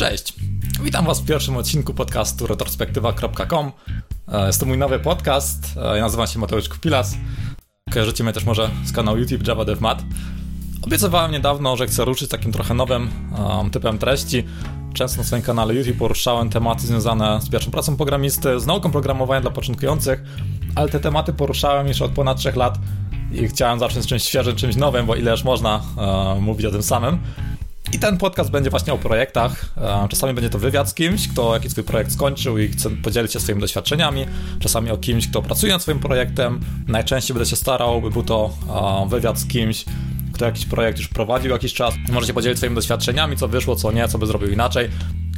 Cześć. Witam Was w pierwszym odcinku podcastu retrospektywa.com. E, jest to mój nowy podcast. E, ja nazywam się Mateusz Kupilas. Kojarzycie mnie też może z kanału YouTube Java Dev. Obiecywałem niedawno, że chcę ruszyć takim trochę nowym um, typem treści. Często na swoim kanale YouTube poruszałem tematy związane z pierwszą pracą programisty, z nauką programowania dla początkujących, ale te tematy poruszałem już od ponad 3 lat i chciałem zacząć z czymś świeżym, czymś nowym, bo ileż można mówić o tym samym. I ten podcast będzie właśnie o projektach. Czasami będzie to wywiad z kimś, kto jakiś swój projekt skończył i chce podzielić się swoimi doświadczeniami. Czasami o kimś, kto pracuje nad swoim projektem. Najczęściej będę się starał, by był to wywiad z kimś, kto jakiś projekt już prowadził jakiś czas. Możecie podzielić swoimi doświadczeniami, co wyszło, co nie, co by zrobił inaczej.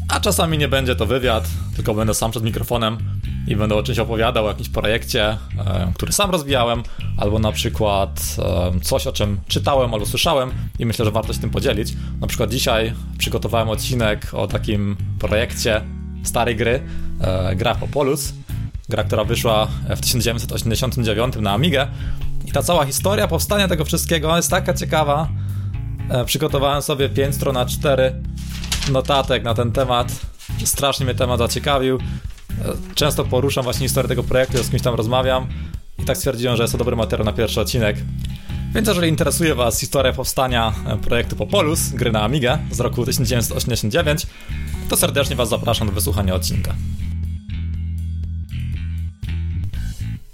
A czasami nie będzie to wywiad, tylko będę sam przed mikrofonem i będę o czymś opowiadał, o jakimś projekcie, e, który sam rozwijałem, albo na przykład e, coś, o czym czytałem albo słyszałem i myślę, że warto się tym podzielić. Na przykład dzisiaj przygotowałem odcinek o takim projekcie starej gry, e, gra Popolus, gra, która wyszła w 1989 na Amigę. I ta cała historia powstania tego wszystkiego jest taka ciekawa. Przygotowałem sobie 5 stron na 4 notatek na ten temat. Strasznie mnie temat zaciekawił. Często poruszam właśnie historię tego projektu, z kimś tam rozmawiam i tak stwierdziłem, że jest to dobry materiał na pierwszy odcinek. Więc jeżeli interesuje Was historia powstania projektu Popolus, gry na Amigę z roku 1989, to serdecznie Was zapraszam do wysłuchania odcinka.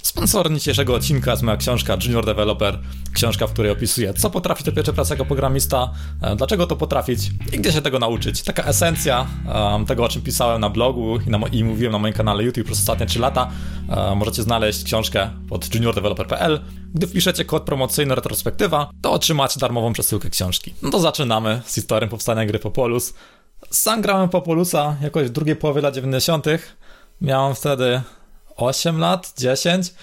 Sponsorem dzisiejszego odcinka jest moja książka Junior Developer, książka, w której opisuję, co potrafi to pierwsze praca jako programista, e, dlaczego to potrafić i gdzie się tego nauczyć. Taka esencja um, tego, o czym pisałem na blogu i, na, i, mówiłem na moim kanale YouTube przez ostatnie 3 lata. Um, możecie znaleźć książkę pod juniordeveloper.pl. Gdy wpiszecie kod promocyjny retrospektywa, to otrzymacie darmową przesyłkę książki. No to zaczynamy z historią powstania gry Popolus. Sam grałem Popolusa jakoś w drugiej połowie lat 90. Miałem wtedy 8 lat, 10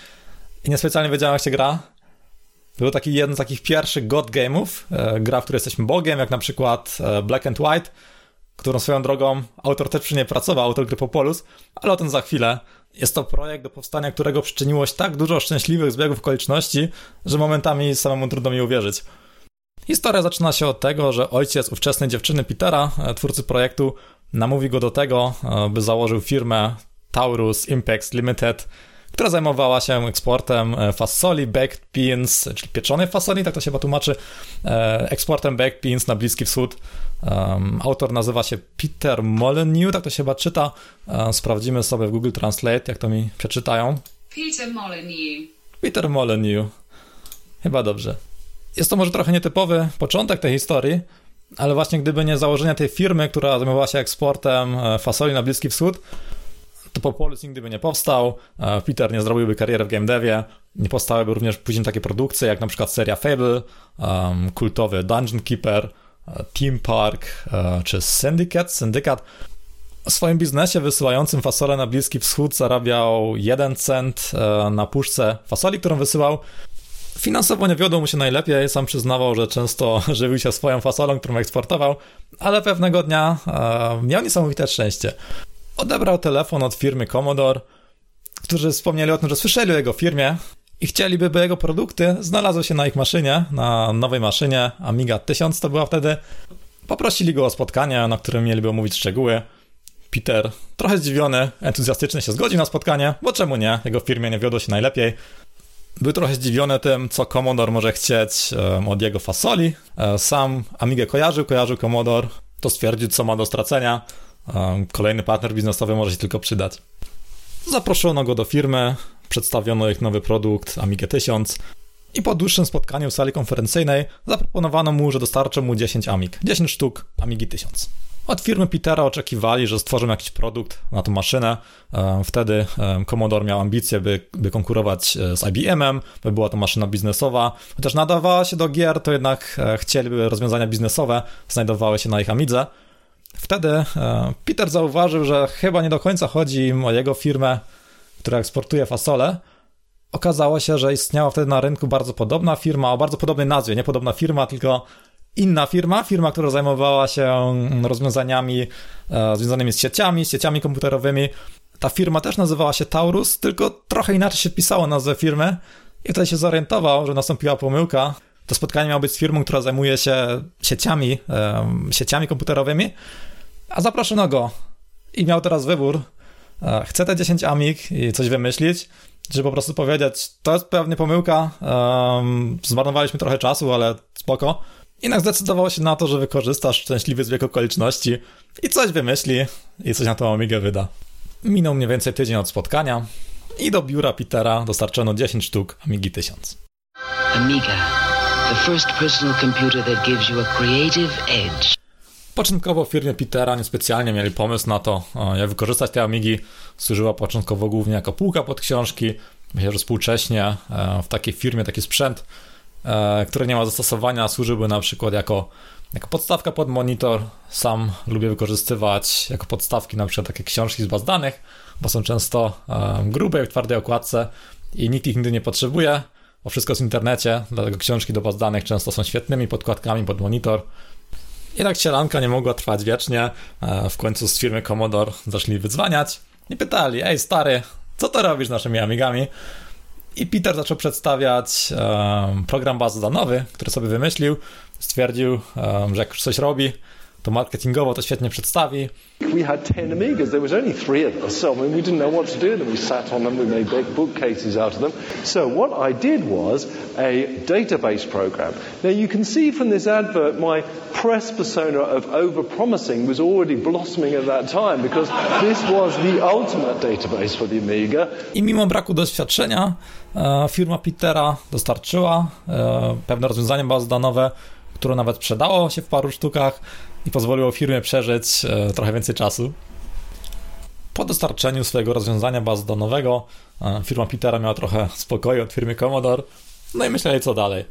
i niespecjalnie wiedziałem jak się gra. Był taki jeden z takich pierwszych god game'ów, e, gra, w której jesteśmy bogiem, jak na przykład e, Black and White, którą swoją drogą autor też przy niej pracował, autor gry Popolus, ale o tym za chwilę. Jest to projekt, do powstania którego przyczyniło się tak dużo szczęśliwych zbiegów okoliczności, że momentami samemu trudno mi uwierzyć. Historia zaczyna się od tego, że ojciec ówczesnej dziewczyny Petera, e, twórcy projektu, namówi go do tego, by założył firmę Taurus Impex Limited, która zajmowała się eksportem e, fasoli, baked beans, czyli pieczonej fasoli, tak to się chyba tłumaczy, e, eksportem baked beans na Bliski Wschód. autor nazywa się Peter Molyneux, tak to się chyba czyta. E, sprawdzimy sobie w Google Translate, jak to mi przeczytają. Peter Molyneux. Peter Molyneux. Chyba dobrze. Jest to może trochę nietypowy początek tej historii, ale właśnie gdyby nie założenie tej firmy, która zajmowała się eksportem fasoli na Bliski Wschód, to nigdy by nie powstał, Peter nie zrobiłby kariery w game devie, nie powstałyby również później takie produkcje jak na przykład seria Fable, um, kultowy Dungeon Keeper, e, Team Park e, czy Syndicate. Syndikat swoim biznesie wysyłającym fasolę na Bliski Wschód zarabiał 1 cent e, na puszce fasoli, którą wysyłał. Finansowo nie wiodło mu się najlepiej, sam przyznawał, że często żywił się swoją fasolą, którą eksportował, ale pewnego dnia miał niesamowite szczęście odebrał telefon od firmy Commodore, którzy wspomnieli o tym, że słyszeli o jego firmie i chcieliby, by jego produkty znalazły się na ich maszynie, na nowej maszynie Amiga 1000 to była wtedy. Poprosili go o spotkanie, na którym mieliby omówić szczegóły. Peter, trochę zdziwiony, entuzjastycznie się zgodził na spotkanie, bo czemu nie? Jego firmie nie wiodło się najlepiej. Był trochę zdziwiony tym, co Commodore może chcieć od jego fasoli. E, sam Amigę kojarzył, kojarzył Commodore, to stwierdził, co ma do stracenia. Kolejny partner biznesowy może się tylko przydać. Zaproszono go do firmy, przedstawiono ich nowy produkt Amiga 1000 i po dłuższym spotkaniu w sali konferencyjnej zaproponowano mu, że dostarczą mu 10 Amig, 10 sztuk Amigi 1000. Od firmy Petera oczekiwali, że stworzą jakiś produkt na tą maszynę. Wtedy Commodore miał ambicje, by, by konkurować e, z IBM-em, by była to maszyna biznesowa. Chociaż nadawała się do gier, to jednak e, chcieliby rozwiązania biznesowe znajdowały się na ich Amidze. Wtedy e, Peter zauważył, że chyba nie do końca chodzi im o jego firmę, która eksportuje fasole. Okazało się, że istniała wtedy na rynku bardzo podobna firma, o bardzo podobnej nazwie, nie podobna firma, tylko inna firma, firma, która zajmowała się rozwiązaniami e, związanymi z sieciami, z sieciami komputerowymi. Ta firma też nazywała się Taurus, tylko trochę inaczej się pisało nazwę firmy i wtedy się zorientował, że nastąpiła pomyłka to spotkanie miało być z firmą, która zajmuje się sieciami, sieciami komputerowymi, A zaproszono go i miał teraz wybór. E, chce te 10 amig i coś wymyślić, czy po prostu powiedzieć, to jest pewnie pomyłka, zmarnowaliśmy trochę czasu, ale spoko. Jednak zdecydował się na to, że wykorzysta szczęśliwy zbieg okoliczności i coś wymyśli i coś na tą Amigę wyda. Minął mniej więcej tydzień od spotkania i do biura Petera dostarczono 10 sztuk Amigi 1000. Amiga, the first personal computer that gives you a creative edge. Początkowo w firmie Petera niespecjalnie mieli pomysł na to, jak wykorzystać te Amigi. Służyła początkowo głównie jako półka pod książki. Myślę, że współcześnie e, w takiej firmie taki sprzęt, e, który nie ma zastosowania, służyłby na przykład jako, jako podstawka pod monitor. Sam lubię wykorzystywać jako podstawki na przykład takie książki z baz danych, bo są często e, grube w twardej okładce i nikt ich nigdy nie potrzebuje, bo wszystko w internecie, dlatego książki do baz danych często są świetnymi podkładkami pod monitor. Jednak sielanka nie mogła trwać wiecznie. E, w końcu z firmy Commodore zaczęli wyzwaniać i pytali: Ej, stary, co to robisz z naszymi amigami? I Peter zaczął przedstawiać um, program danowy, który sobie wymyślił. Stwierdził, um, że jak coś robi, to marketingowo to świetnie przedstawi. We had 10 Amigas. There was only three of us, so I mean, we didn't know what to do with them. We sat on them, we made big bookcases out of them. So what I did was a database program. Now you can see from this advert my press persona of over-promising was already blossoming at that time because this was the ultimate database for the Amiga. I mimo braku doświadczenia e, firma Petera dostarczyła e, pewne rozwiązania bazowe, które nawet sprzedało się w paru sztukach i pozwoliło firmie przeżyć e, trochę więcej czasu. Po dostarczeniu swojego rozwiązania bazdonowego e, firma Petera miała trochę spokoju od firmy Commodore, no i myśleli co dalej.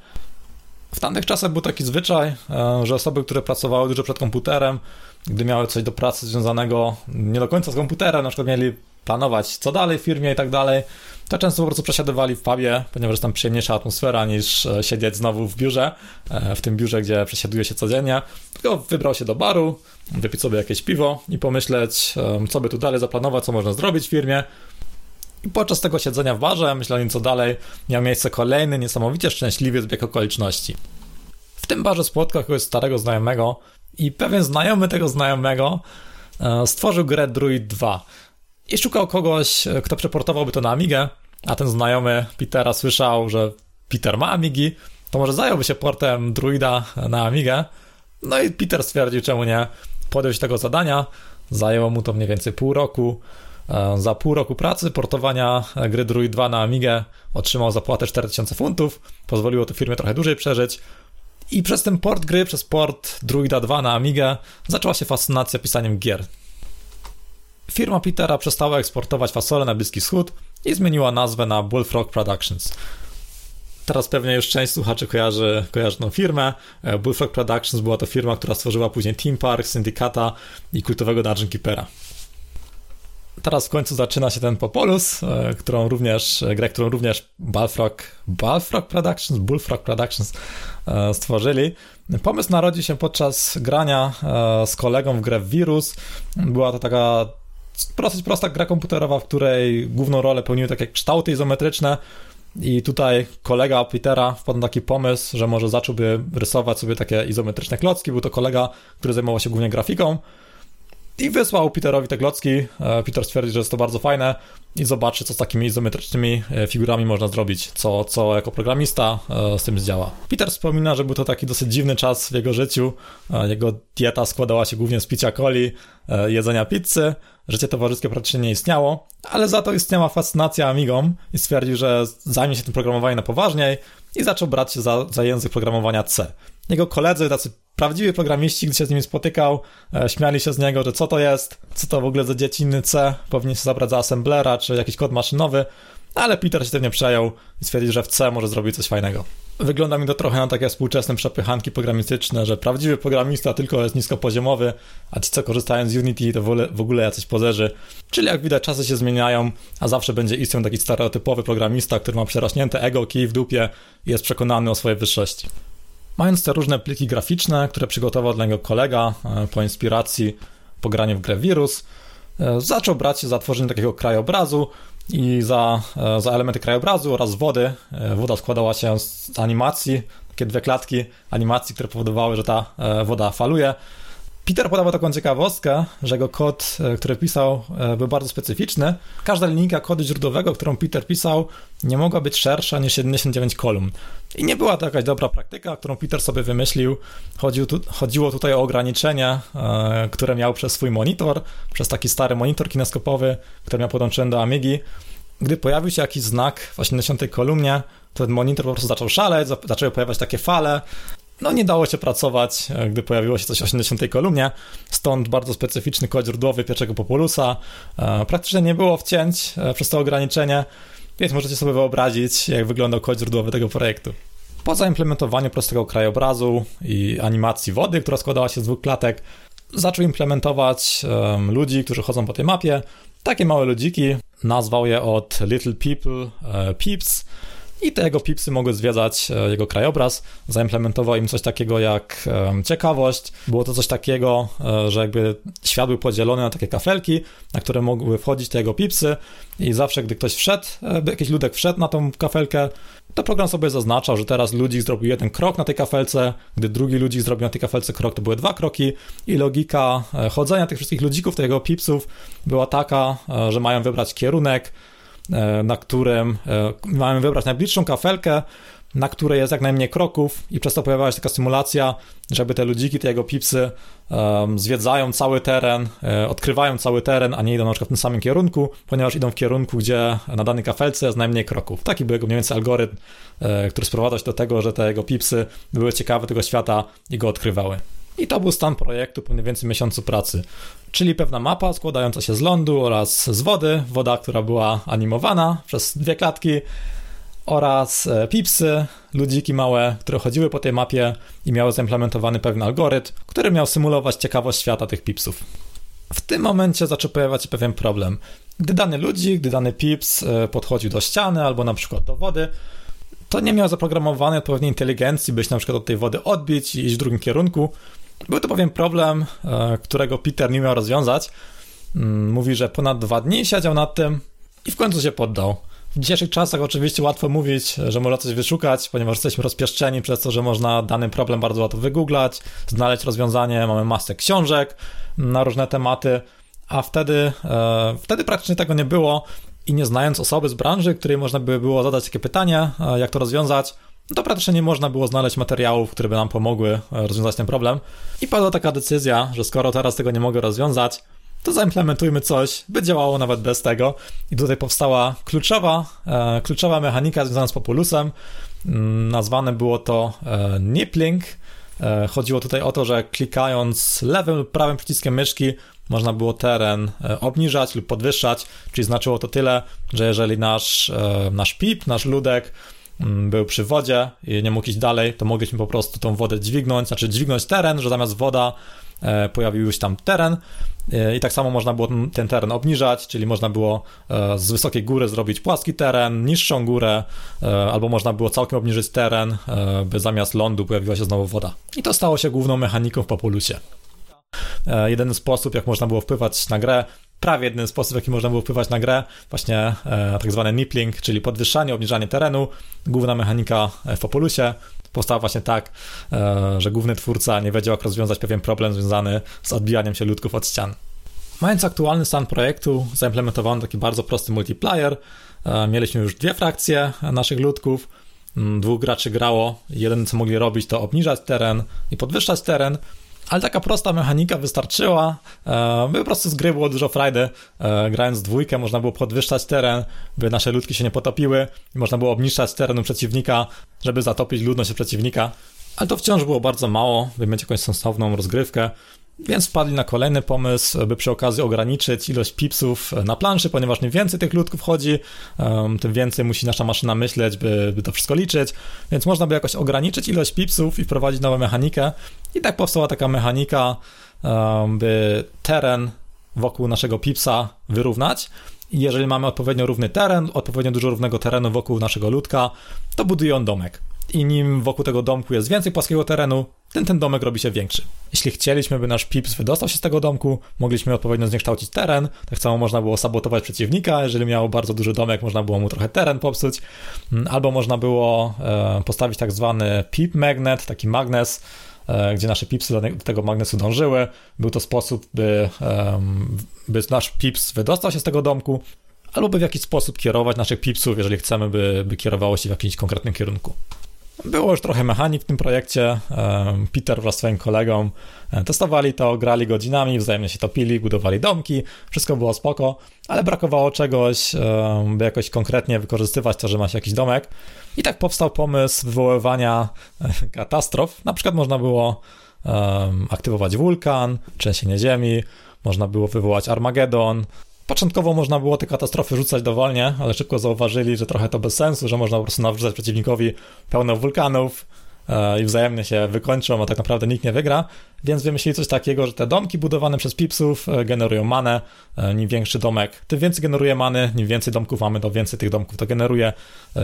W tamtych czasach był taki zwyczaj, e, że osoby, które pracowały dużo przed komputerem, gdy miały coś do pracy związanego nie do końca z komputerem, na przykład mieli planować co dalej w firmie i tak dalej, to często po prostu przesiadywali w pubie, ponieważ jest tam przyjemniejsza atmosfera niż e, siedzieć znowu w biurze, e, w tym biurze, gdzie przesiaduje się codziennie. Tylko wybrał się do baru, wypić sobie jakieś piwo i pomyśleć, co by tu dalej zaplanować, co można zrobić w firmie. I podczas tego siedzenia w barze, myślałem co dalej, miał miejsce kolejny niesamowicie szczęśliwy zbieg okoliczności. W tym barze spotkał jakiegoś starego znajomego i pewien znajomy tego znajomego e, stworzył grę Druid 2 i szukał kogoś, kto przeportowałby to na Amigę, a ten znajomy Petera słyszał, że Peter ma Amigi, to może zająłby się portem Druida na Amigę. No i Peter stwierdził, czemu nie, podjął się tego zadania, zajęło mu to mniej więcej pół roku. E, za pół roku pracy portowania gry Druid 2 na Amigę otrzymał zapłatę 4000 funtów, pozwoliło to firmie trochę dłużej przeżyć. I przez ten port gry, przez port Druida 2 na Amigę zaczęła się fascynacja pisaniem gier. Firma Petera przestała eksportować fasole na Bliski Wschód i zmieniła nazwę na Bullfrog Productions. Teraz pewnie już część słuchaczy kojarzy, kojarzy tą firmę. E, Bullfrog Productions była to firma, która stworzyła później Team Park, Syndicata i kultowego Dungeon Keepera. Teraz w końcu zaczyna się ten Popolus, e, którą również, e, grę, którą również Bullfrog, Bullfrog Productions, Bullfrog Productions stworzyli. Pomysł narodził się podczas grania z kolegą w grę Virus. Była to taka dosyć prosta gra komputerowa, w której główną rolę pełniły takie kształty izometryczne. I tutaj kolega Petera wpadł na taki pomysł, że może zacząłby rysować sobie takie izometryczne klocki. Był to kolega, który zajmował się głównie grafiką. I wysłał Peterowi te klocki. E, Peter stwierdził, że jest to bardzo fajne i zobaczy, co z takimi izometrycznymi e, figurami można zrobić, co, co jako programista e, z tym zdziała. Peter wspomina, że był to taki dosyć dziwny czas w jego życiu. Jego dieta składała się głównie z picia coli, jedzenia pizzy, życie towarzyskie praktycznie nie istniało, ale za to istniała fascynacja Amigą i stwierdził, że zajmie się tym programowaniem na poważniej i zaczął brać się za, za język programowania C. Jego koledzy, tacy prawdziwi programiści, gdy się z nimi spotykał, e, śmiali się z niego, że co to jest, co to w ogóle za dziecinny C, powinien się zabrać za assemblera, czy jakiś kod maszynowy, ale Peter się tym nie przejął i stwierdził, że w C może zrobić coś fajnego. Wygląda mi to trochę na takie współczesne przepychanki programistyczne, że prawdziwy programista tylko jest niskopoziomowy, a ci, co korzystają z Unity, to w ogóle jacyś pozerzy. Czyli jak widać, czasy się zmieniają, a zawsze będzie istniał taki stereotypowy programista, który ma przerośnięte ego, kij w dupie i jest przekonany o swojej wyższości. Mając te różne pliki graficzne, które przygotował dla niego kolega e, po inspiracji po graniu w grę Wirus, e, zaczął brać się za tworzenie takiego krajobrazu i za, e, za elementy krajobrazu oraz wody. Woda składała się z animacji, takie dwie klatki animacji, które powodowały, że ta woda faluje. Peter podawał taką ciekawostkę, że jego kod, e, który pisał, e, był bardzo specyficzny. Każda linijka kodu źródłowego, którą Peter pisał, nie mogła być szersza niż 79 kolumn. I nie była to jakaś dobra praktyka, którą Peter sobie wymyślił. Chodził tu, chodziło tutaj o ograniczenie, e, które miał przez swój monitor, przez taki stary monitor kineskopowy, który miał podłączony do Amigi. Gdy pojawił się jakiś znak w 80 kolumnie, to ten monitor po prostu zaczął szaleć, zaczęły pojawiać takie fale, no nie dało się pracować, e, gdy pojawiło się coś w 80 kolumnie, stąd bardzo specyficzny kod źródłowy pierwszego Populusa. E, praktycznie nie było wcięć e, przez to ograniczenie, więc możecie sobie wyobrazić, jak wyglądał kod źródłowy tego projektu. Po zaimplementowaniu prostego krajobrazu i animacji wody, która składała się z dwóch klatek, zaczął implementować um, ludzi, którzy chodzą po tej mapie. Takie małe ludziki, nazwał je od Little People Peeps i te jego pipsy mogły zwiedzać e, jego krajobraz. Zaimplementował im coś takiego jak ciekawość. Było to coś takiego, e, że jakby świat był podzielony na takie kafelki, na które mogły wchodzić te jego pipsy i zawsze, gdy ktoś wszedł, e, jakiś ludek wszedł na tą kafelkę, to program sobie zaznaczał, że teraz ludzik zrobił jeden krok na tej kafelce, gdy drugi ludzik zrobił na tej kafelce krok, to były dwa kroki i logika chodzenia tych wszystkich ludzików, tego pipsów była taka, że mają wybrać kierunek, na którym e, mamy wybrać najbliższą kafelkę, na której jest jak najmniej kroków i przez to pojawiała się taka symulacja, żeby te ludziki, te jego pipsy zwiedzają cały teren, e, odkrywają cały teren, a nie idą na przykład w tym samym kierunku, ponieważ idą w kierunku, gdzie na danej kafelce jest najmniej kroków. Taki był jego mniej więcej algorytm, e, który sprowadzał się do tego, że te jego pipsy były ciekawe tego świata i go odkrywały. I to był stan projektu po mniej więcej miesiącu pracy. Czyli pewna mapa składająca się z lądu oraz z wody, woda, która była animowana przez dwie klatki, oraz e, pipsy, ludziki małe, które chodziły po tej mapie i miały zaimplementowany pewien algorytm, który miał symulować ciekawość świata tych pipsów. W tym momencie zaczął pojawiać się pewien problem. Gdy dany ludzik, gdy dany pips e, podchodził do ściany albo na przykład do wody, to nie miał zaprogramowanej odpowiedniej inteligencji, by się na przykład od tej wody odbić i iść w drugim kierunku, był to bowiem problem, e, którego Peter nie miał rozwiązać. Mm, mówi, że ponad dwa dni siedział nad tym i w końcu się poddał. W dzisiejszych czasach oczywiście łatwo mówić, że można coś wyszukać, ponieważ jesteśmy rozpieszczeni przez to, że można dany problem bardzo łatwo wygooglać, znaleźć rozwiązanie, mamy masę książek na różne tematy, a wtedy, e, wtedy praktycznie tego nie było i nie znając osoby z branży, której można by było zadać takie pytanie, e, jak to rozwiązać, to praktycznie nie można było znaleźć materiałów, które by nam pomogły e, rozwiązać ten problem. I padła taka decyzja, że skoro teraz tego nie mogę rozwiązać, to zaimplementujmy coś, by działało nawet bez tego. I tutaj powstała kluczowa, e, kluczowa mechanika związana z Populusem. Mm, nazwane było to e. E, chodziło tutaj o to, że klikając lewym lub prawym przyciskiem myszki można było teren e, obniżać lub podwyższać, czyli znaczyło to tyle, że jeżeli nasz, e, nasz pip, nasz ludek był przy wodzie i nie mógł iść dalej, to mogliśmy po prostu tą wodę dźwignąć, znaczy dźwignąć teren, że zamiast woda e, pojawił się tam teren e, i tak samo można było ten teren obniżać, czyli można było e, z wysokiej góry zrobić płaski teren, niższą górę, albo można było całkiem obniżyć teren, by zamiast lądu pojawiła się znowu woda. I to stało się główną mechaniką w Populusie. Jeden sposób, jak można było wpływać na grę, prawie jedyny sposób, w jaki można było wpływać na grę, właśnie e, tak zwany nippling, czyli podwyższanie, obniżanie terenu. Główna mechanika w Populusie powstała właśnie tak, e, że główny twórca nie wiedział, jak rozwiązać pewien problem związany z odbijaniem się ludków od ścian. Mając aktualny stan projektu, zaimplementowano taki bardzo prosty multiplayer. E, mieliśmy już dwie frakcje naszych ludków. Mm, dwóch graczy grało. Jeden, co mogli robić, to obniżać teren i podwyższać teren. Ale taka prosta mechanika wystarczyła. E, by po prostu z gry było dużo frajdy. E, grając dwójkę można było podwyższać teren, by nasze ludki się nie potopiły i można było obniżać teren przeciwnika, żeby zatopić ludność przeciwnika. Ale to wciąż było bardzo mało, by mieć jakąś sensowną rozgrywkę. Więc wpadli na kolejny pomysł, by przy okazji ograniczyć ilość pipsów na planszy, ponieważ im więcej tych ludków chodzi, tym więcej musi nasza maszyna myśleć, by, by to wszystko liczyć. Więc można by jakoś ograniczyć ilość pipsów i wprowadzić nową mechanikę. I tak powstała taka mechanika, by teren wokół naszego pipsa wyrównać. I jeżeli mamy odpowiednio równy teren, odpowiednio dużo równego terenu wokół naszego ludka, to buduje on domek i nim wokół tego domku jest więcej płaskiego terenu, ten ten domek robi się większy. Jeśli chcieliśmy, by nasz pips wydostał się z tego domku, mogliśmy odpowiednio zniekształcić teren, tak samo można było sabotować przeciwnika, jeżeli miał bardzo duży domek, można było mu trochę teren popsuć, mm, albo można było e, postawić tak zwany pip magnet, taki magnes, e, gdzie nasze pipsy do tego magnesu dążyły. Był to sposób, by, by nasz pips wydostał się z tego domku, albo by w jakiś sposób kierować naszych pipsów, jeżeli chcemy, by, by kierowało się w jakimś konkretnym kierunku. Było już trochę mechanik w tym projekcie. Peter wraz z swoim kolegą e, testowali to, grali godzinami, wzajemnie się topili, budowali domki, wszystko było spoko, ale brakowało czegoś, by jakoś konkretnie wykorzystywać to, że ma się jakiś domek. I tak powstał pomysł wywoływania e, katastrof. Na przykład można było aktywować wulkan, trzęsienie ziemi, można było wywołać Armagedon, Początkowo można było te katastrofy rzucać dowolnie, ale szybko zauważyli, że trochę to bez sensu, że można po prostu nawrzucać przeciwnikowi pełno wulkanów e, i wzajemnie się wykończą, a tak naprawdę nikt nie wygra. Więc wymyślili coś takiego, że te domki budowane przez pipsów e, generują manę. E, Im większy domek, tym więcej generuje many. Im więcej domków mamy, to więcej tych domków to generuje.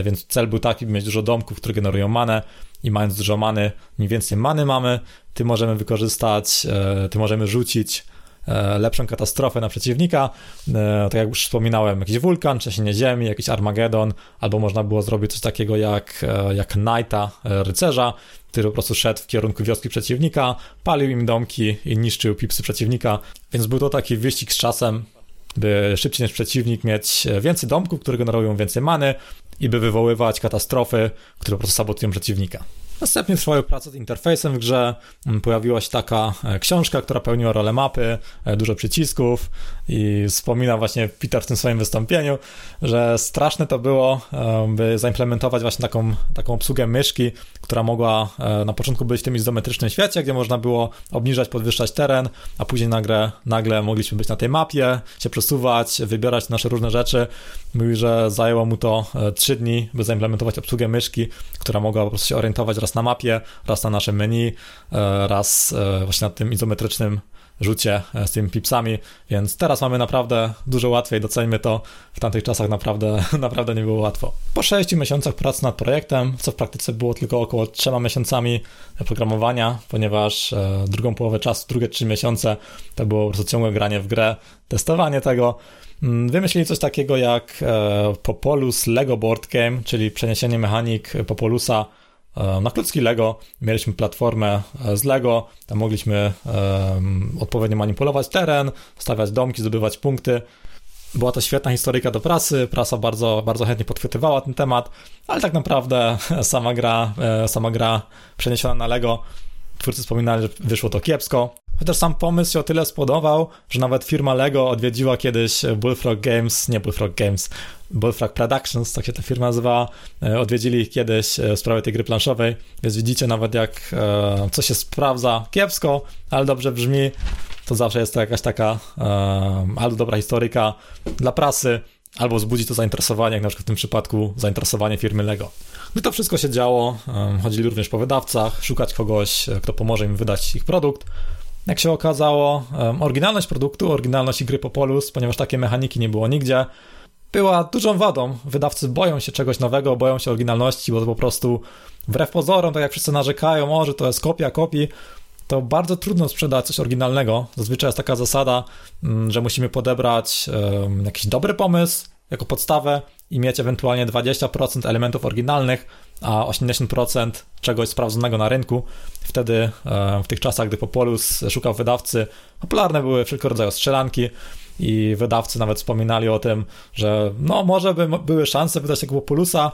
Więc cel był taki, by mieć dużo domków, które generują manę. I mając dużo many, im więcej many mamy, tym możemy wykorzystać, tym możemy rzucić lepszą katastrofę na przeciwnika. E, tak jak już wspominałem, jakiś wulkan, trzęsienie ziemi, jakiś Armagedon, albo można było zrobić coś takiego jak, e, jak Knighta, rycerza, który po prostu szedł w kierunku wioski przeciwnika, palił im domki i niszczył pipsy przeciwnika, więc był to taki wyścig z czasem, by szybciej niż przeciwnik mieć więcej domków, które generują więcej many i by wywoływać katastrofy, które po prostu sabotują przeciwnika. Następnie trwały prace z interfejsem w grze. Mm, pojawiła się taka e, książka, która pełniła rolę mapy, e, dużo przycisków i wspomina właśnie Peter w tym swoim wystąpieniu, że straszne to było, e, by zaimplementować właśnie taką, taką obsługę myszki, która mogła na początku być w tym izometrycznym świecie, gdzie można było obniżać, podwyższać teren, a później nagle, nagle mogliśmy być na tej mapie, się przesuwać, wybierać nasze różne rzeczy. Mówi, że zajęło mu to 3 dni, by zaimplementować obsługę myszki, która mogła po prostu się orientować raz na mapie, raz na naszym menu, e, raz e, właśnie na tym izometrycznym rzucie e, z tymi pipsami, więc teraz mamy naprawdę dużo łatwiej, doceńmy to, w tamtych czasach naprawdę, naprawdę nie było łatwo. Po 6 miesiącach pracy nad projektem, co w praktyce było tylko około 3 miesiącami programowania, ponieważ drugą połowę czasu, drugie 3 miesiące to było po prostu ciągłe granie w grę, testowanie tego, mm, Wymyślili coś takiego jak Popolus Lego Board Game, czyli przeniesienie mechanik Popolusa na klocki Lego mieliśmy platformę e, z Lego, tam mogliśmy um, odpowiednio manipulować teren, stawiać domki, zdobywać punkty. Była to świetna historyjka do prasy, prasa bardzo, bardzo chętnie podchwytywała ten temat, ale tak naprawdę sama gra, sama gra przeniesiona na Lego, twórcy wspominali, że wyszło to kiepsko. Chociaż sam pomysł się o tyle spodobał, że nawet firma Lego odwiedziła kiedyś Bullfrog Games, nie Bullfrog Games, Bullfrog Productions, tak się ta firma nazywa, e, odwiedzili ich kiedyś e, w sprawie tej gry planszowej, więc widzicie nawet jak e, coś się sprawdza kiepsko, ale dobrze brzmi, to zawsze jest to jakaś taka albo dobra historyka dla prasy, albo wzbudzi to zainteresowanie, jak na przykład w tym przypadku zainteresowanie firmy Lego. Gdy to wszystko się działo, chodzili również po wydawcach, szukać kogoś, kto pomoże im wydać ich produkt. Jak się okazało, oryginalność produktu, oryginalność gry Popolus, ponieważ takie mechaniki nie było nigdzie, była dużą wadą. Wydawcy boją się czegoś nowego, boją się oryginalności, bo to po prostu wbrew pozorom, tak jak wszyscy narzekają, o, że to jest kopia kopii, to bardzo trudno sprzedać coś oryginalnego. Zazwyczaj jest taka zasada, mm, że musimy podebrać jakiś dobry pomysł jako podstawę i mieć ewentualnie 20% elementów oryginalnych, a 80% czegoś sprawdzonego na rynku. Wtedy w tych czasach, gdy Popolus szukał wydawcy, popularne były wszelkiego rodzaju strzelanki, i wydawcy nawet wspominali o tym, że no może by były szanse wydać takiego Populusa,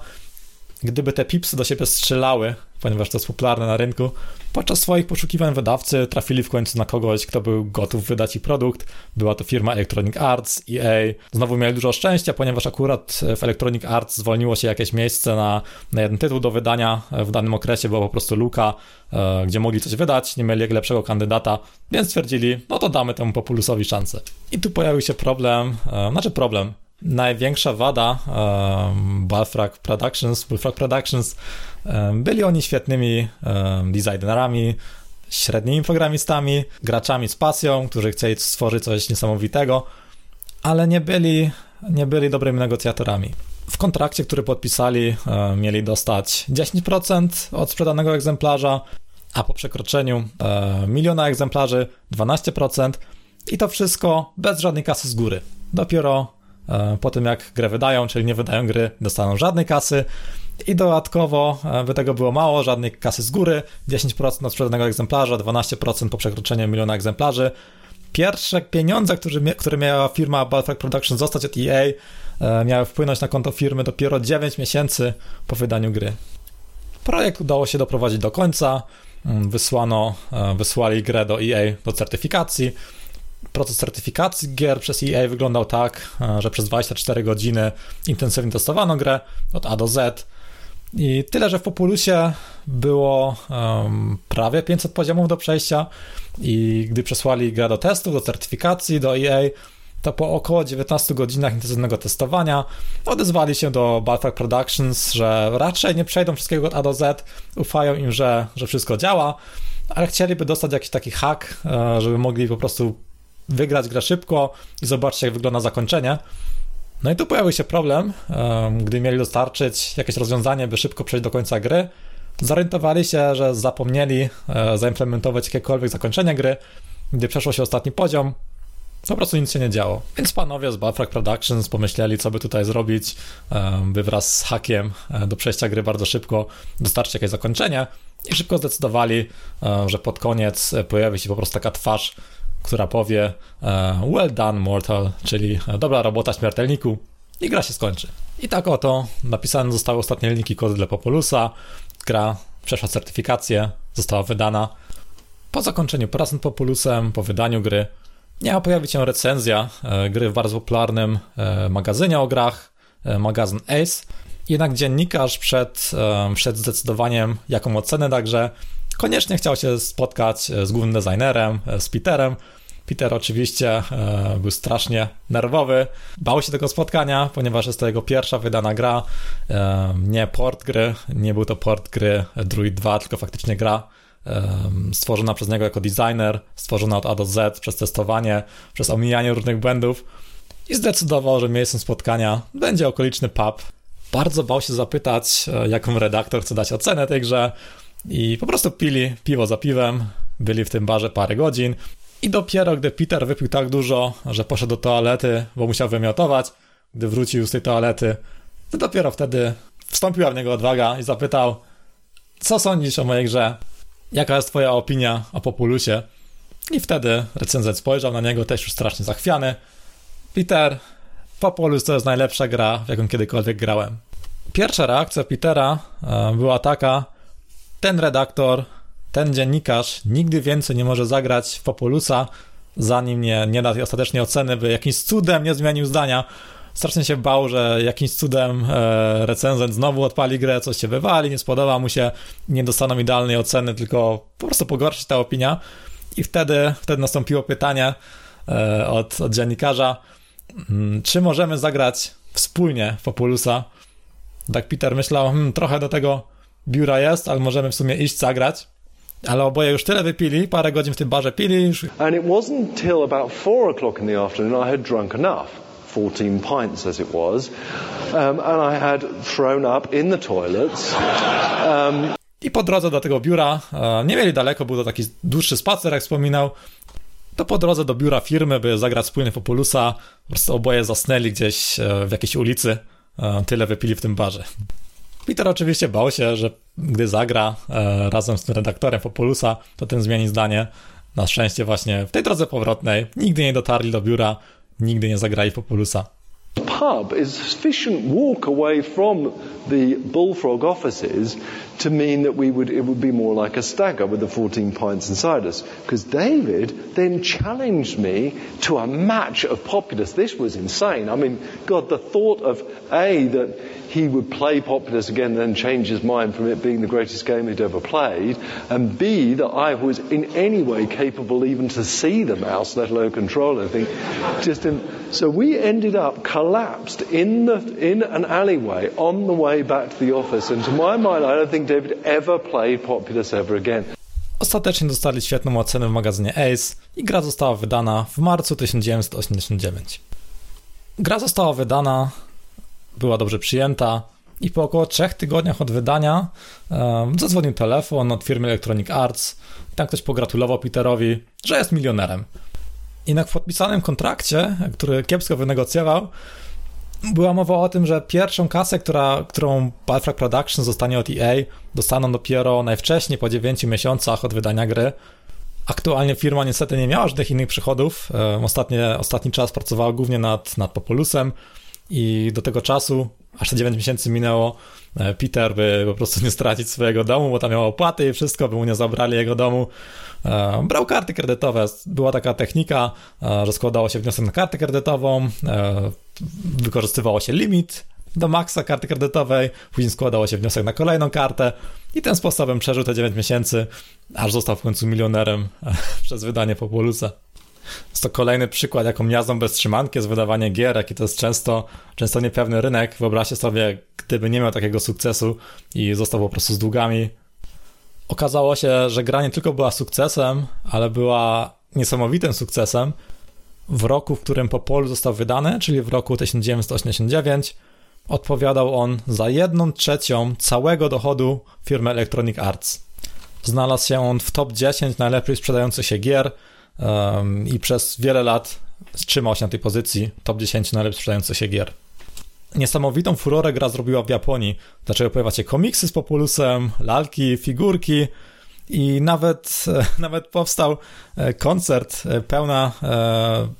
gdyby te pipsy do siebie strzelały, ponieważ to jest popularne na rynku. Podczas swoich poszukiwań wydawcy trafili w końcu na kogoś, kto był gotów wydać ich produkt. Była to firma Electronic Arts, EA. Znowu mieli dużo szczęścia, ponieważ akurat w Electronic Arts zwolniło się jakieś miejsce na, na jeden tytuł do wydania. W danym okresie była po prostu luka, e, gdzie mogli coś wydać, nie mieli lepszego kandydata, więc stwierdzili, no to damy temu Populusowi szansę. I tu pojawił się problem, e, znaczy problem, największa wada um, Bullfrog Productions, Bullfrog Productions, um, byli oni świetnymi um, designerami, średnimi programistami, graczami z pasją, którzy chcieli stworzyć coś niesamowitego, ale nie byli, nie byli dobrymi negocjatorami. W kontrakcie, który podpisali, mieli dostać 10% od sprzedanego egzemplarza, a po przekroczeniu miliona egzemplarzy 12% i to wszystko bez żadnej kasy z góry. Dopiero po tym jak grę wydają, czyli nie wydają gry, dostaną żadnej kasy I dodatkowo, e, by tego było mało, żadnej kasy z góry, 10% od sprzedanego egzemplarza, 12% po przekroczeniu miliona egzemplarzy. Pierwsze pieniądze, które, które miała firma Balfrag Productions zostać od EA, e, miały wpłynąć na konto firmy dopiero 9 miesięcy po wydaniu gry. Projekt udało się doprowadzić do końca. Mm, wysłano, e, wysłali grę do EA do certyfikacji. Proces certyfikacji gier przez EA wyglądał tak, że przez 24 godziny intensywnie testowano grę od A do Z. I tyle, że w Populusie było um, prawie 500 poziomów do przejścia i gdy przesłali grę do testów, do certyfikacji, do EA, to po około 19 godzinach intensywnego testowania odezwali się do Balfag Productions, że raczej nie przejdą wszystkiego od A do Z, ufają im, że, że wszystko działa, ale chcieliby dostać jakiś taki hack, e, żeby mogli po prostu wygrać grę szybko i zobaczyć, jak wygląda zakończenie. No i tu pojawił się problem, gdy mieli dostarczyć jakieś rozwiązanie, by szybko przejść do końca gry. Zorientowali się, że zapomnieli e, zaimplementować jakiekolwiek zakończenie gry. Gdy przeszło się ostatni poziom, po prostu nic się nie działo. Więc panowie z Buffrag Productions pomyśleli, co by tutaj zrobić, by wraz z hakiem e, do przejścia gry bardzo szybko dostarczyć jakieś zakończenie i szybko zdecydowali, e, że pod koniec pojawi się po prostu taka twarz która powie e, Well done, mortal, czyli e, dobra robota śmiertelniku i gra się skończy. I tak oto napisane zostały ostatnie linki kody dla Populusa, gra przeszła certyfikację, została wydana. Po zakończeniu prac nad Populusem, po wydaniu gry, miała pojawić się recenzja e, gry w bardzo popularnym magazynie o grach, magazyn Ace. Jednak dziennikarz przed, przed zdecydowaniem, jaką ocenę grze, koniecznie chciał się spotkać z głównym designerem, z Peterem, Peter oczywiście e, był strasznie nerwowy, bał się tego spotkania, ponieważ jest to jego pierwsza wydana gra, e, nie port gry, nie był to port gry Druid 2, tylko faktycznie gra e, stworzona przez niego jako designer, stworzona od A do Z przez testowanie, przez omijanie różnych błędów. I zdecydował, że miejscem spotkania będzie okoliczny pub. Bardzo bał się zapytać, jaką redaktor chce dać ocenę tej grze i po prostu pili piwo za piwem, byli w tym barze parę godzin, i dopiero gdy Peter wypił tak dużo, że poszedł do toalety, bo musiał wymiotować, gdy wrócił z tej toalety, to dopiero wtedy wstąpiła w niego odwaga i zapytał, co sądzisz o mojej grze? Jaka jest twoja opinia o Populusie? I wtedy recenzent spojrzał na niego, też już strasznie zachwiany. Peter, Populus to jest najlepsza gra, w jaką kiedykolwiek grałem. Pierwsza reakcja Petera e, była taka, ten redaktor ten dziennikarz nigdy więcej nie może zagrać w Populusa, zanim nie, nie da tej ostatecznej oceny, by jakimś cudem nie zmienił zdania. Strasznie się bał, że jakimś cudem e, recenzent znowu odpali grę, coś się wywali, nie spodoba mu się, nie dostaną idealnej oceny, tylko po prostu pogorszy ta opinia. I wtedy, wtedy nastąpiło pytanie e, od, od dziennikarza, hmm, czy możemy zagrać wspólnie Populusa? Tak Peter myślał, hmm, trochę do tego biura jest, ale możemy w sumie iść zagrać. Ale oboje już tyle wypili, parę godzin w tym barze pili. And it wasn't till about four o'clock in the afternoon I had drunk enough. 14 pints as it was, um, and I had thrown up in the toilets. Um, I po drodze do tego biura, e, nie mieli daleko, był to taki dłuższy spacer, jak wspominał, to po drodze do biura firmy, by zagrać wspólnie Populusa, po prostu oboje zasnęli gdzieś e, w jakiejś ulicy, e, tyle wypili w tym barze. Peter oczywiście bał się, że gdy zagra e, razem z tym redaktorem Populusa, to ten zmieni zdanie. Na szczęście właśnie w tej drodze powrotnej nigdy nie dotarli do biura, nigdy nie zagrali Populusa. pub is sufficient walk away from the Bullfrog offices to mean that we would, it would be more like a stagger with the 14 pints inside us. Because David then challenged me to a match of Populus. This was insane. I mean, God, the thought of A, that he would play Populous again and then change his mind from it being the greatest game he'd ever played, and B, that I was in any way capable even to see the mouse, let alone control anything. Just in, so we ended up collapsed in, the, in an alleyway on the way back to the office, and to my mind, I don't think David ever played Populous ever again. Ostatecznie dostali świetną ocenę w magazynie Ace i gra została wydana w marcu 1989. Gra została wydana była dobrze przyjęta i po około trzech tygodniach od wydania um, zadzwonił telefon od firmy Electronic Arts. Tam ktoś pogratulował Peterowi, że jest milionerem. Jednak w podpisanym kontrakcie, który kiepsko wynegocjował, była mowa o tym, że pierwszą kasę, która, którą Balfrag Productions zostanie od EA, dostaną dopiero najwcześniej po 9 miesiącach od wydania gry. Aktualnie firma niestety nie miała żadnych innych przychodów. Ostatnie, ostatni czas pracowała głównie nad, nad Populusem i do tego czasu, aż te 9 miesięcy minęło, e, Peter by po prostu nie stracić swojego domu, bo tam miał opłaty i wszystko, by mu nie zabrali jego domu. E, brał karty kredytowe. Była taka technika, e, że składało się wniosek na kartę kredytową, wykorzystywało się limit do maksa karty kredytowej, później składało się wniosek na kolejną kartę i tym sposobem przeżył te 9 miesięcy, aż został w końcu milionerem przez wydanie Populusa. Jest to kolejny przykład, jaką jazdą bez trzymanki jest wydawanie gier, jaki to jest często, często niepewny rynek. Wyobraźcie sobie, gdyby nie miał takiego sukcesu i został po prostu z długami. Okazało się, że gra nie tylko była sukcesem, ale była niesamowitym sukcesem. W roku, w którym Popol został wydany, czyli w roku 1989, odpowiadał on za jedną trzecią całego dochodu firmy Electronic Arts. Znalazł się on w top 10 najlepiej sprzedających się gier um, i przez wiele lat trzymał się na tej pozycji top 10 najlepiej sprzedających się gier. Niesamowitą furorę gra zrobiła w Japonii. Zaczęły pojawiać się komiksy z Populusem, lalki, figurki i nawet, nawet powstał e, koncert, e, pełna,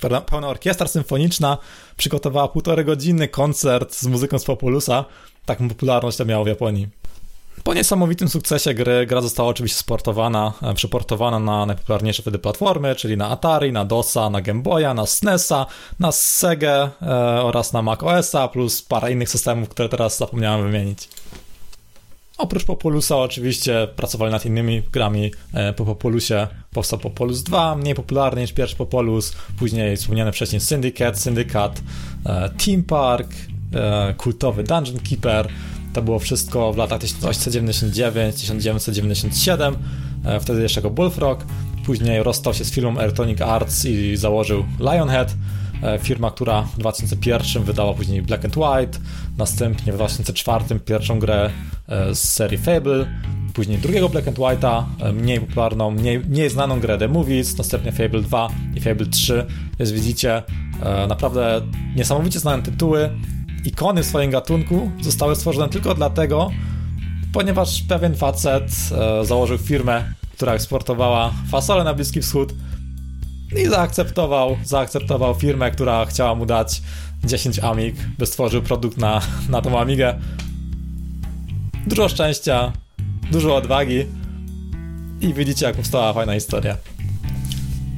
e, pełna orkiestra symfoniczna przygotowała półtorej godziny koncert z muzyką z Populusa. Taką popularność to miało w Japonii. Po niesamowitym sukcesie gry, gra została oczywiście sportowana, e, przeportowana na najpopularniejsze wtedy platformy, czyli na Atari, na DOSa, na Game Boya, na SNESa, na Sega e, oraz na Mac OSa, plus parę innych systemów, które teraz zapomniałem wymienić. Oprócz Populusa oczywiście pracowali nad innymi grami. E, po Populusie powstał Populus 2, mniej popularny niż pierwszy Populus, później wspomniany wcześniej Syndicate, Syndicate, e, Team Park, kultowy Dungeon Keeper, to było wszystko w latach 1899-1997, e, wtedy jeszcze jako Bullfrog. Później rozstał się z firmą Electronic Arts i założył Lionhead, e, firma, która w 2001 wydała później Black and White, następnie w 2004 pierwszą grę e, z serii Fable, później drugiego Black and White'a, mniej popularną, mniej, mniej znaną grę The Movies, następnie Fable 2 i Fable 3, więc widzicie naprawdę niesamowicie znane tytuły, ikony w swoim gatunku zostały stworzone tylko dlatego, ponieważ pewien facet e, założył firmę, która eksportowała fasole na Bliski Wschód i zaakceptował, zaakceptował firmę, która chciała mu dać 10 amig, by stworzył produkt na, na tą amigę. Dużo szczęścia, dużo odwagi i widzicie, jak powstała fajna historia.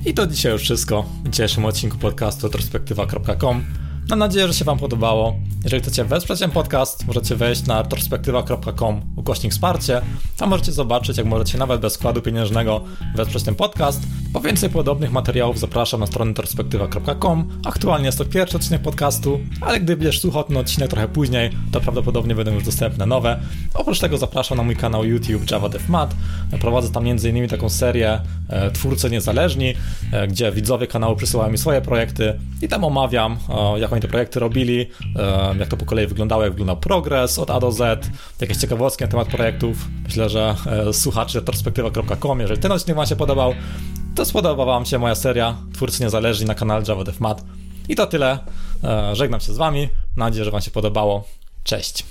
I to dzisiaj już wszystko w dzisiejszym odcinku podcastu retrospektywa.com. Mam nadzieję, że się Wam podobało. Jeżeli chcecie wesprzeć ten podcast, możecie wejść na retrospektywa.com ukośnik wsparcie. Tam możecie zobaczyć, jak możecie nawet bez składu pieniężnego wesprzeć ten podcast. Po więcej podobnych materiałów zapraszam na stronę retrospektywa.com. Aktualnie jest to pierwszy odcinek podcastu, ale gdy będziesz słuchał ten odcinek trochę później, to prawdopodobnie będą już dostępne nowe. Oprócz tego zapraszam na mój kanał YouTube Java. Prowadzę tam m.in. taką serię e, Twórcy Niezależni, e, gdzie widzowie kanału przysyłają mi swoje projekty i tam omawiam, e, jak oni te projekty robili, e, jak to po kolei wyglądało, jak wyglądał progres od A do Z, jakieś ciekawostki na temat projektów. Myślę, że e, słuchacze retrospektywa.com, jeżeli ten odcinek Wam się podobał, to spodobała Wam się moja seria Twórcy Niezależni na kanale Java Dev Mat. I to tyle. E, żegnam się z Wami. Mam nadzieję, że Wam się podobało. Cześć.